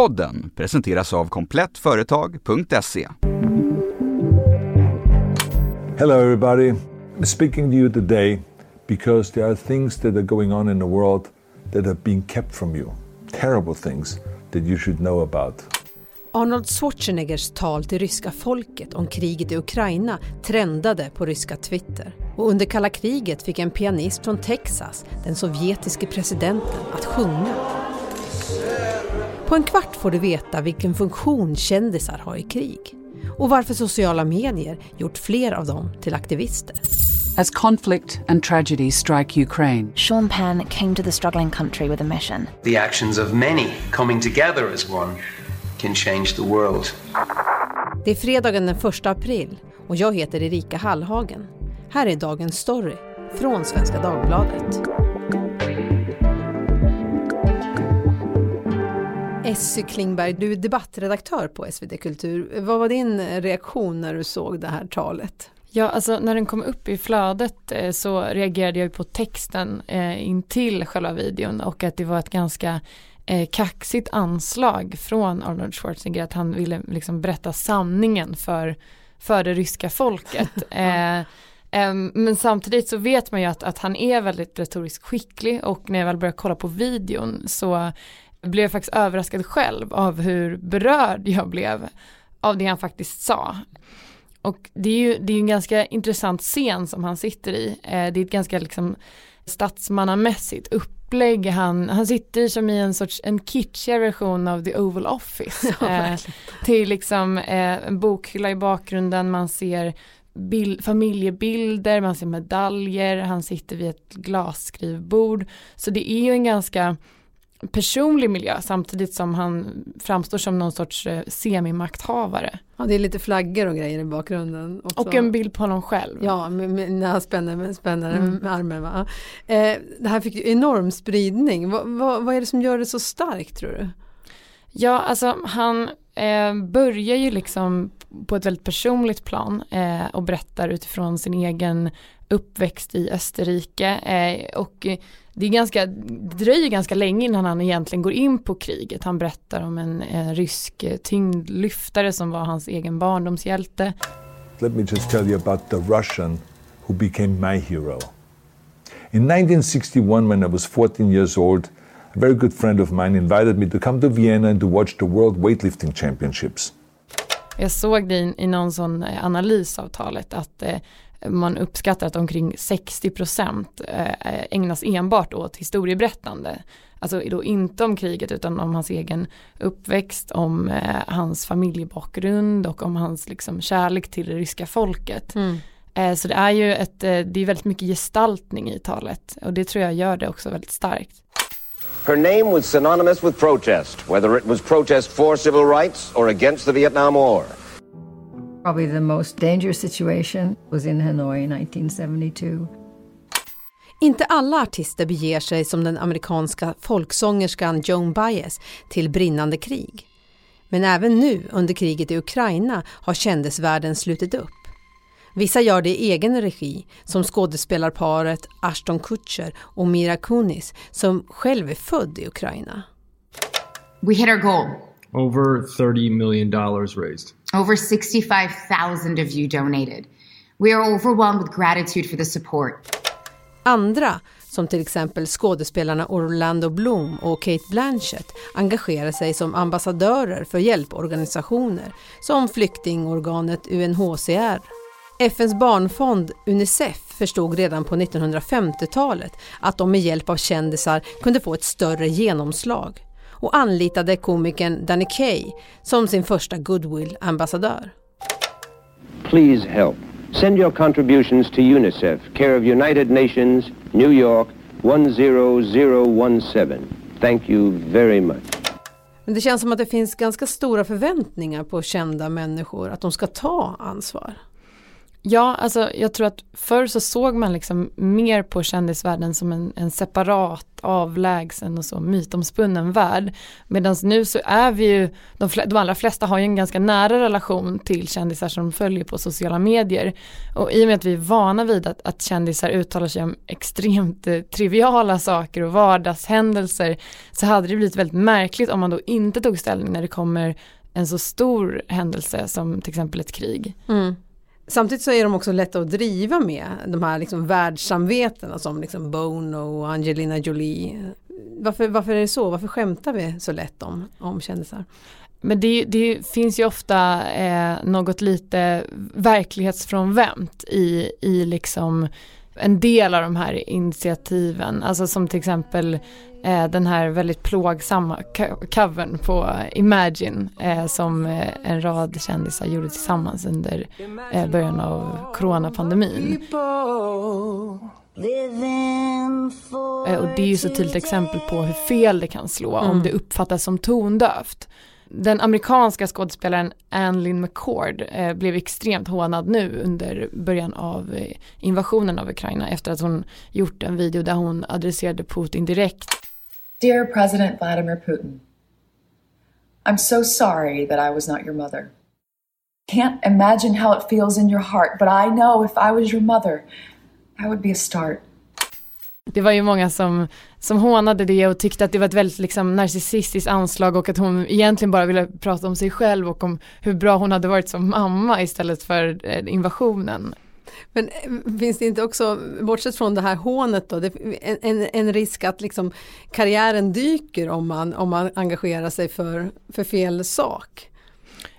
Podden presenteras av komplettföretag.se. Hello, everybody. I'm speaking to you today because there are things that are going on in the world that have been kept from you. Terrible things that you should know about. Arnold Schwarzeneggers tal till ryska folket om kriget i Ukraina trendade på ryska Twitter. Och under kalla kriget fick en pianist från Texas, den sovjetiske presidenten, att sjunga. På en kvart får du veta vilken funktion kändisar har i krig och varför sociala medier gjort fler av dem till aktivister. As conflict and tragedy strike Ukraine, Sean Penn came to the struggling country with a mission. The actions of many coming together as one can change the world. Det är fredagen den 1 april och jag heter Erika Hallhagen. Här är dagens story från Svenska Dagbladet. Essy Klingberg, du är debattredaktör på SvD Kultur. Vad var din reaktion när du såg det här talet? Ja, alltså när den kom upp i flödet eh, så reagerade jag på texten eh, in till själva videon och att det var ett ganska eh, kaxigt anslag från Arnold Schwarzenegger att han ville liksom berätta sanningen för, för det ryska folket. eh, men samtidigt så vet man ju att, att han är väldigt retoriskt skicklig och när jag väl började kolla på videon så blev jag faktiskt överraskad själv av hur berörd jag blev av det han faktiskt sa. Och det är ju det är en ganska intressant scen som han sitter i. det är ett ganska liksom statsmannamässigt upplägg. Han, han sitter som i en sorts en kitschigare version av The Oval Office. Ja, eh, till liksom eh, en bokhylla i bakgrunden, man ser bild, familjebilder, man ser medaljer, han sitter vid ett glasskrivbord. Så det är ju en ganska personlig miljö samtidigt som han framstår som någon sorts eh, semimakthavare. Ja, det är lite flaggor och grejer i bakgrunden. Också. Och en bild på honom själv. Ja, med, med, när han spänner, spänner mm. med armen. Va? Eh, det här fick ju enorm spridning. Va, va, vad är det som gör det så starkt tror du? Ja, alltså han eh, börjar ju liksom på ett väldigt personligt plan eh, och berättar utifrån sin egen uppväxt i Österrike eh, och det, är ganska, det dröjer ganska länge innan han egentligen går in på kriget. Han berättar om en, en rysk tyngdlyftare som var hans egen barndomshjälte. Let me just tell you about the Russian who became my hero. In 1961 when I was 14 years old a very good friend of mine invited me to come to Vienna and to watch the World Weightlifting Championships. Jag såg det i, i någon sån eh, analys av talet att eh, man uppskattar att omkring 60 procent eh, ägnas enbart åt historieberättande. Alltså då inte om kriget utan om hans egen uppväxt, om hans familjebakgrund och om hans liksom, kärlek till det ryska folket. Mm. Så det är ju ett, det är väldigt mycket gestaltning i talet och det tror jag gör det också väldigt starkt. Her name was synonymous with protest, whether it was protest for civil rights or against the Vietnam War. Probably the most dangerous situation was in Hanoi in 1972. Inte alla artister beger sig som den amerikanska folksångerskan Joan Baez till brinnande krig. Men även nu under kriget i Ukraina har kändisvärlden slutit upp. Vissa gör det i egen regi, som skådespelarparet Ashton Kutcher och Mira Kunis som själv är född i Ukraina. We hit our goal. Over 30 million dollars raised. Over 65,000 of you donated. We are overwhelmed with gratitude for the support. Andra, som till exempel skådespelarna Orlando Bloom och Kate Blanchett, engagerar sig som ambassadörer för hjälporganisationer som flyktingorganet UNHCR. FNs barnfond Unicef förstod redan på 1950-talet att de med hjälp av kändisar kunde få ett större genomslag och anlitade komikern Danny Kaye som sin första goodwill-ambassadör. Please help. Send your contributions to Unicef, care of United Nations, New York 10017. Thank you very much. Men det känns som att det finns ganska stora förväntningar på kända människor att de ska ta ansvar. Ja, alltså jag tror att förr så såg man liksom mer på kändisvärlden som en, en separat, avlägsen och så mytomspunnen värld. Medan nu så är vi ju, de, de allra flesta har ju en ganska nära relation till kändisar som följer på sociala medier. Och i och med att vi är vana vid att, att kändisar uttalar sig om extremt eh, triviala saker och vardagshändelser så hade det blivit väldigt märkligt om man då inte tog ställning när det kommer en så stor händelse som till exempel ett krig. Mm. Samtidigt så är de också lätta att driva med, de här liksom världssamvetena som liksom Bono och Angelina Jolie. Varför, varför är det så? Varför skämtar vi så lätt om, om kändisar? Men det, det, finns ju ofta eh, något lite verklighetsfrånvänt i, i liksom en del av de här initiativen. Alltså som till exempel den här väldigt plågsamma covern på Imagine eh, som eh, en rad kändisar gjorde tillsammans under eh, början av coronapandemin. Eh, och det är ju så tydligt exempel på hur fel det kan slå mm. om det uppfattas som tondövt. Den amerikanska skådespelaren Anne McCord eh, blev extremt hånad nu under början av eh, invasionen av Ukraina efter att hon gjort en video där hon adresserade Putin direkt. Dear President Vladimir Putin, I'm so sorry that I was not your mother. Can't imagine how it feels in your heart, but I know if I was your mother, that would be a start. Det var ju många som, som hånade det och tyckte att det var ett väldigt liksom, narcissistiskt anslag och att hon egentligen bara ville prata om sig själv och om hur bra hon hade varit som mamma istället för eh, invasionen. Men eh, finns det inte också, bortsett från det här hånet då, det, en, en, risk att liksom karriären dyker om man, om man engagerar sig för, för fel sak?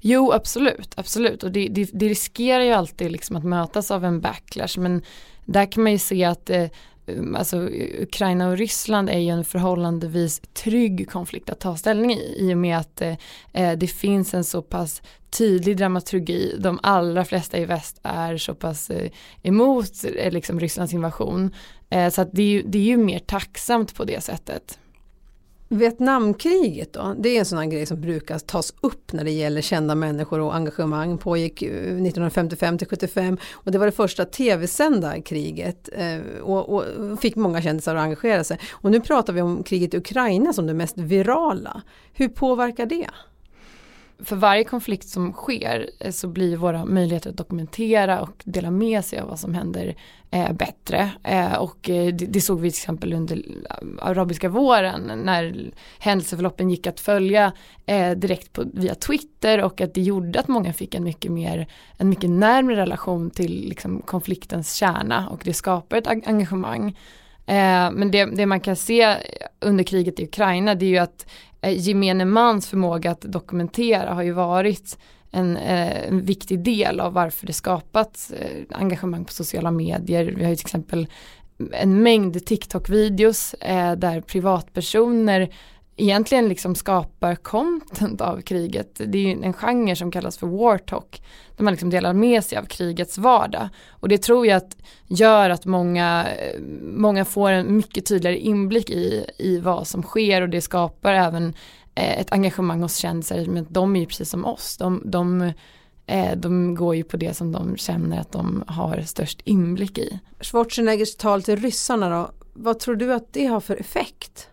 Jo, absolut, absolut. Och det, det, det riskerar ju alltid liksom att mötas av en backlash. Men där kan man ju se att eh, um, alltså Ukraina och Ryssland är ju en förhållandevis trygg konflikt att ta ställning i i och med att eh, eh det finns en så pass tydlig dramaturgi. De allra flesta i väst är så pass eh, emot eh, liksom Rysslands invasion. Eh, så att det är, ju, det är ju mer tacksamt på det sättet. Vietnamkriget då, det är en sån här grej som brukar tas upp när det gäller kända människor och engagemang. Pågick eh, 1955 till 75 och det var det första tv-sända kriget och, och, fick många kändisar att engagera sig. Och nu pratar vi om kriget i Ukraina som det mest virala. Hur påverkar det? För varje konflikt som sker eh, så blir våra möjligheter att dokumentera och dela med sig av vad som händer eh, bättre. Eh, och eh, det, det, såg vi till exempel under eh, arabiska våren när händelseförloppen gick att följa eh, direkt på, via Twitter och att det gjorde att många fick en mycket mer, en mycket närmare relation till liksom, konfliktens kärna och det skapar ett engagemang. Men det, det, man kan se under kriget i Ukraina det är ju att Eh, gemene mans förmåga att dokumentera har ju varit en, eh, en viktig del av varför det skapats eh, engagemang på sociala medier. Vi har ju till exempel en mängd TikTok-videos eh, där privatpersoner egentligen liksom skapar content av kriget. Det är ju en genre som kallas för war talk. Där man liksom delar med sig av krigets vardag. Och det tror jag att gör att många, eh, många får en mycket tydligare inblick i, i vad som sker och det skapar även eh, ett engagemang hos kändisar. Men de är ju precis som oss. De, de, eh, de går ju på det som de känner att de har störst inblick i. Schwarzeneggers tal till ryssarna då, vad tror du att det har för effekt?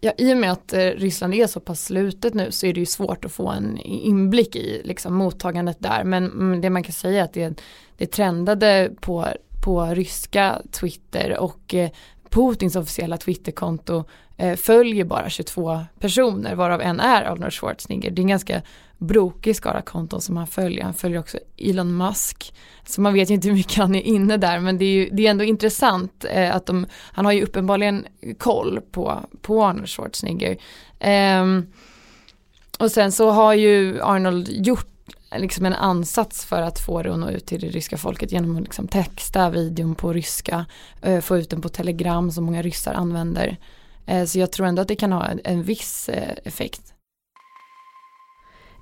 Ja, i och med att eh, Ryssland är så pass slutet nu så är det ju svårt att få en inblick i liksom, mottagandet där. Men, mm, det man kan säga är att det, det trendade på, på ryska Twitter och eh, Putins officiella Twitterkonto eh, följer bara 22 personer varav en är Arnold Schwarzenegger. Det är en ganska brokig skara konton som han följer. Han följer också Elon Musk. Så man vet ju inte hur mycket han är inne där men det är ju det är ändå intressant eh, att de, han har ju uppenbarligen koll på, på Arnold Schwarzenegger. Eh, och sen så har ju Arnold gjort liksom en ansats för att få det att nå ut till det ryska folket genom att liksom texta videon på ryska, eh, få ut den på telegram som många ryssar använder. Eh, så jag tror ändå att det kan ha en, en viss eh, effekt.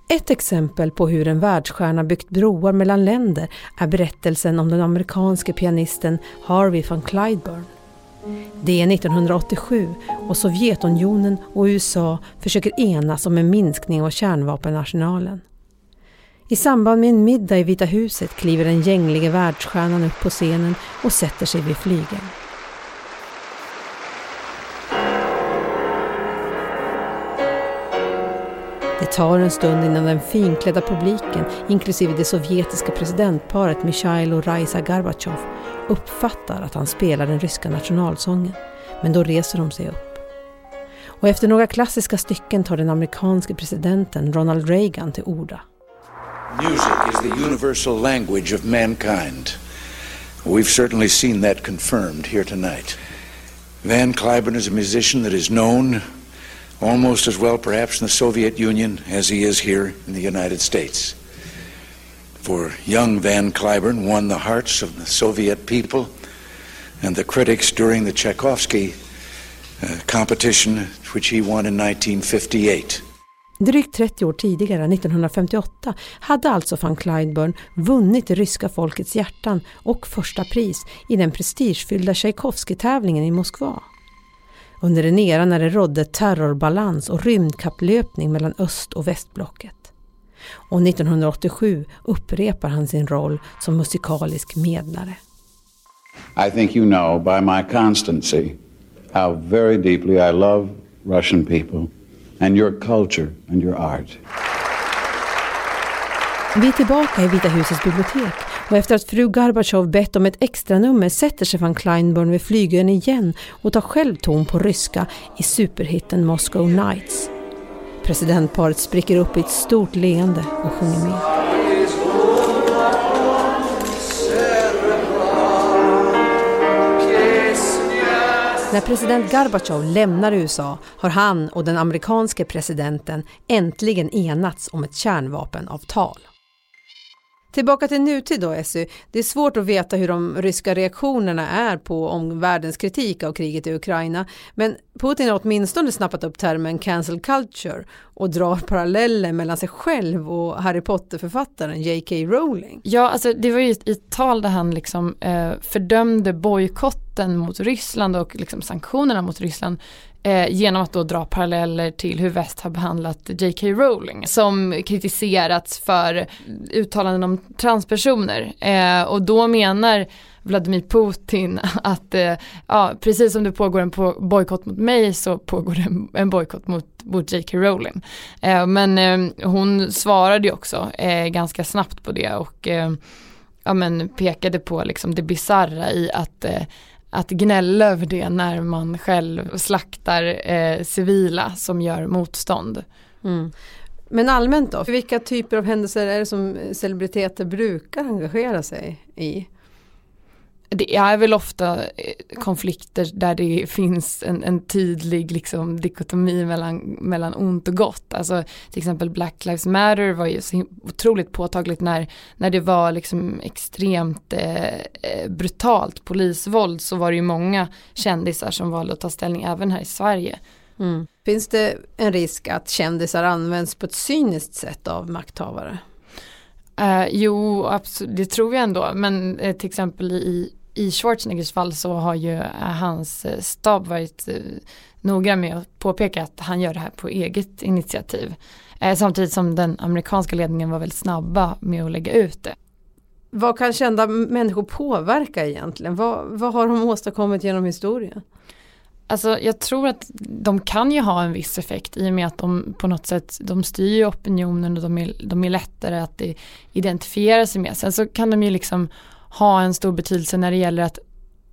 Ett exempel på hur en världsstjärna byggt broar mellan länder är berättelsen om den amerikanske pianisten Harvey von Clydeburn. Det är 1987 och Sovjetunionen och USA försöker enas om en minskning av kärnvapenarsenalen. I samband med en middag i Vita huset kliver den gänglige världsstjärnan upp på scenen och sätter sig vid flygeln. Tar en stund innan den finklädda publiken, inklusive det sovjetiska presidentparet Mikhail och Raisa Gorbatjov, uppfattar att han spelar den ryska nationalsången. Men då reser de sig upp. Och efter några klassiska stycken tar den amerikanske presidenten Ronald Reagan till orda. Music is the universal language of mankind. We've certainly seen that confirmed here tonight. Van Cliburn is a musician that is known almost as well, perhaps, in the Soviet Union as he is here in the United States. For young Van Cliburn won the hearts of the Soviet people and the critics during the Tchaikovsky uh, competition, which he won in 1958. Drygt 30 år tidigare, 1958, hade alltså van Cliburn vunnit det ryska folkets hjärtan och första pris i den prestigefyllda Tchaikovsky-tävlingen i Moskva. Under en era när det rådde terrorbalans och rymdkapplöpning mellan öst och västblocket. Och 1987 upprepar han sin roll som musikalisk medlare. I think you know by my constancy how very deeply I love Russian people and your culture and your art. Vi är tillbaka i Vita husets bibliotek och efter att fru Gorbatjov bett om ett extra nummer sätter sig van Kleinborn vid flygeln igen och tar själv ton på ryska i superhitten Moscow Nights. Presidentparet spricker upp i ett stort leende och sjunger med. När president Gorbatjov lämnar USA har han och den amerikanske presidenten äntligen enats om ett kärnvapenavtal. Tillbaka till nutid då Essy. Det är svårt att veta hur de ryska reaktionerna är på omvärldens kritik av kriget i Ukraina. Men Putin har åtminstone snappat upp termen cancel culture och drar paralleller mellan sig själv och Harry Potter-författaren J.K. Rowling. Ja, alltså det var ju ett, ett tal där han liksom eh, fördömde bojkotten mot Ryssland och liksom sanktionerna mot Ryssland eh, genom att då dra paralleller till hur väst har behandlat J.K. Rowling som kritiserats för uttalanden om transpersoner eh, och då menar Vladimir Putin att eh, ja, precis som det pågår en på bojkott mot mig så pågår det en, en bojkott mot, mot J.K. Rowling. Eh, men eh, hon svarade ju också eh, ganska snabbt på det och eh, ja, men pekade på liksom det bizarra i att eh, att gnälla över det när man själv slaktar eh, civila som gör motstånd. Mm. Men allmänt då, vilka typer av händelser är det som celebriteter brukar engagera sig i? Det är väl ofta eh, konflikter där det finns en, en tydlig liksom, dikotomi mellan, mellan ont och gott. Alltså till exempel Black Lives Matter var ju så otroligt påtagligt när, när det var liksom extremt eh, eh, brutalt polisvåld så var det ju många kändisar som valde att ta ställning även här i Sverige. Mm. Finns det en risk att kändisar används på ett cyniskt sätt av makthavare? Uh, jo, absolut, det tror jag ändå. Men uh, till exempel i, i Schwarzeneggers fall så har ju uh, hans stab varit uh, noga med att påpeka att han gör det här på eget initiativ. samtidigt som den amerikanska ledningen var väldigt snabba med att lägga ut det. Vad kan kända människor påverka egentligen? Vad, vad har de åstadkommit genom historien? Alltså jag tror att de kan ju ha en viss effekt i och med att de på något sätt de styr opinionen och de är, de är lättare att identifiera sig med. Sen så kan de ju liksom ha en stor betydelse när det gäller att,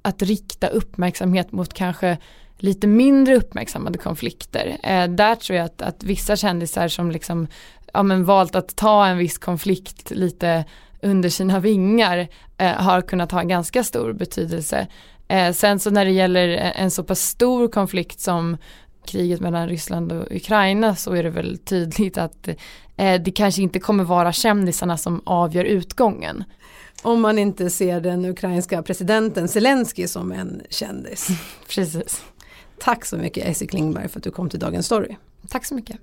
att rikta uppmärksamhet mot kanske lite mindre uppmärksammade konflikter. Eh, där tror jag att, att vissa kändisar som liksom ja, men valt att ta en viss konflikt lite under sina vingar eh, har kunnat ha ganska stor betydelse. Eh, sen så när det gäller eh, en så pass stor konflikt som kriget mellan Ryssland och Ukraina så är det väl tydligt att eh, det kanske inte kommer vara kändisarna som avgör utgången. Om man inte ser den ukrainska presidenten Zelensky som en kändis. Precis. Tack så mycket Essie Klingberg för att du kom till Dagens Story. Tack så mycket.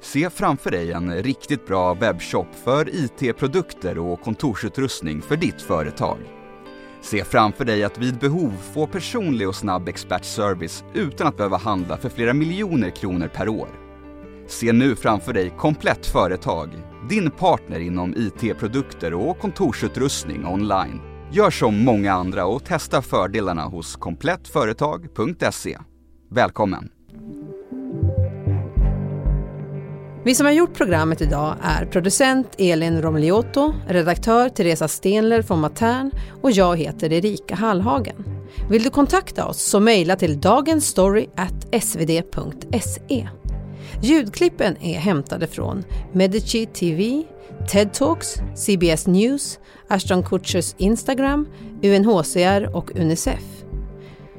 Se framför dig en riktigt bra webbshop för IT-produkter och kontorsutrustning för ditt företag. Se framför dig att vid behov få personlig och snabb expertservice utan att behöva handla för flera miljoner kronor per år. Se nu framför dig Komplett Företag, din partner inom IT-produkter och kontorsutrustning online. Gör som många andra och testa fördelarna hos komplettföretag.se. Välkommen! Vi som har gjort programmet idag är producent Elin Romliotto, redaktör Teresa Stenler från Matern och jag heter Erika Hallhagen. Vill du kontakta oss så mejla till dagensstory.svd.se. Ljudklippen är hämtade från Medici TV, TED Talks, CBS News, Ashton Kutchers Instagram, UNHCR och Unicef.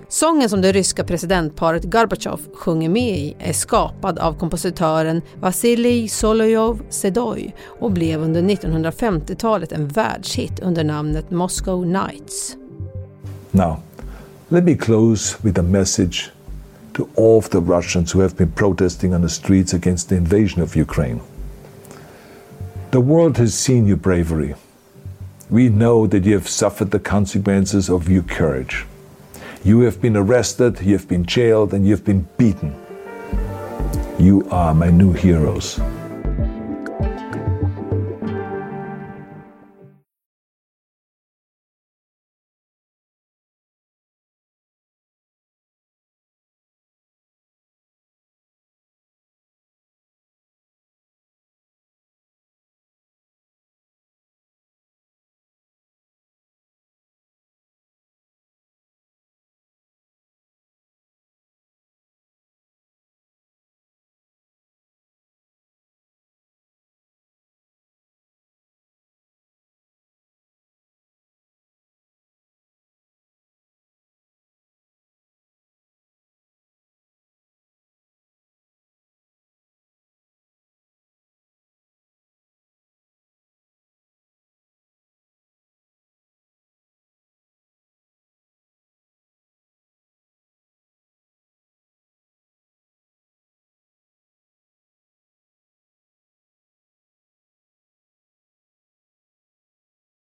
Sången som det ryska presidentparet Gorbatjov sjunger med i är skapad av kompositören Vasilij Solojov Sedoj och blev under 1950-talet en världshit under namnet Moscow Nights. Now, let me close with a message to all of the Russians who have been protesting on the streets against the invasion of Ukraine. The world has seen your bravery. We know that you have suffered the consequences of your courage. You have been arrested, you have been jailed, and you have been beaten. You are my new heroes.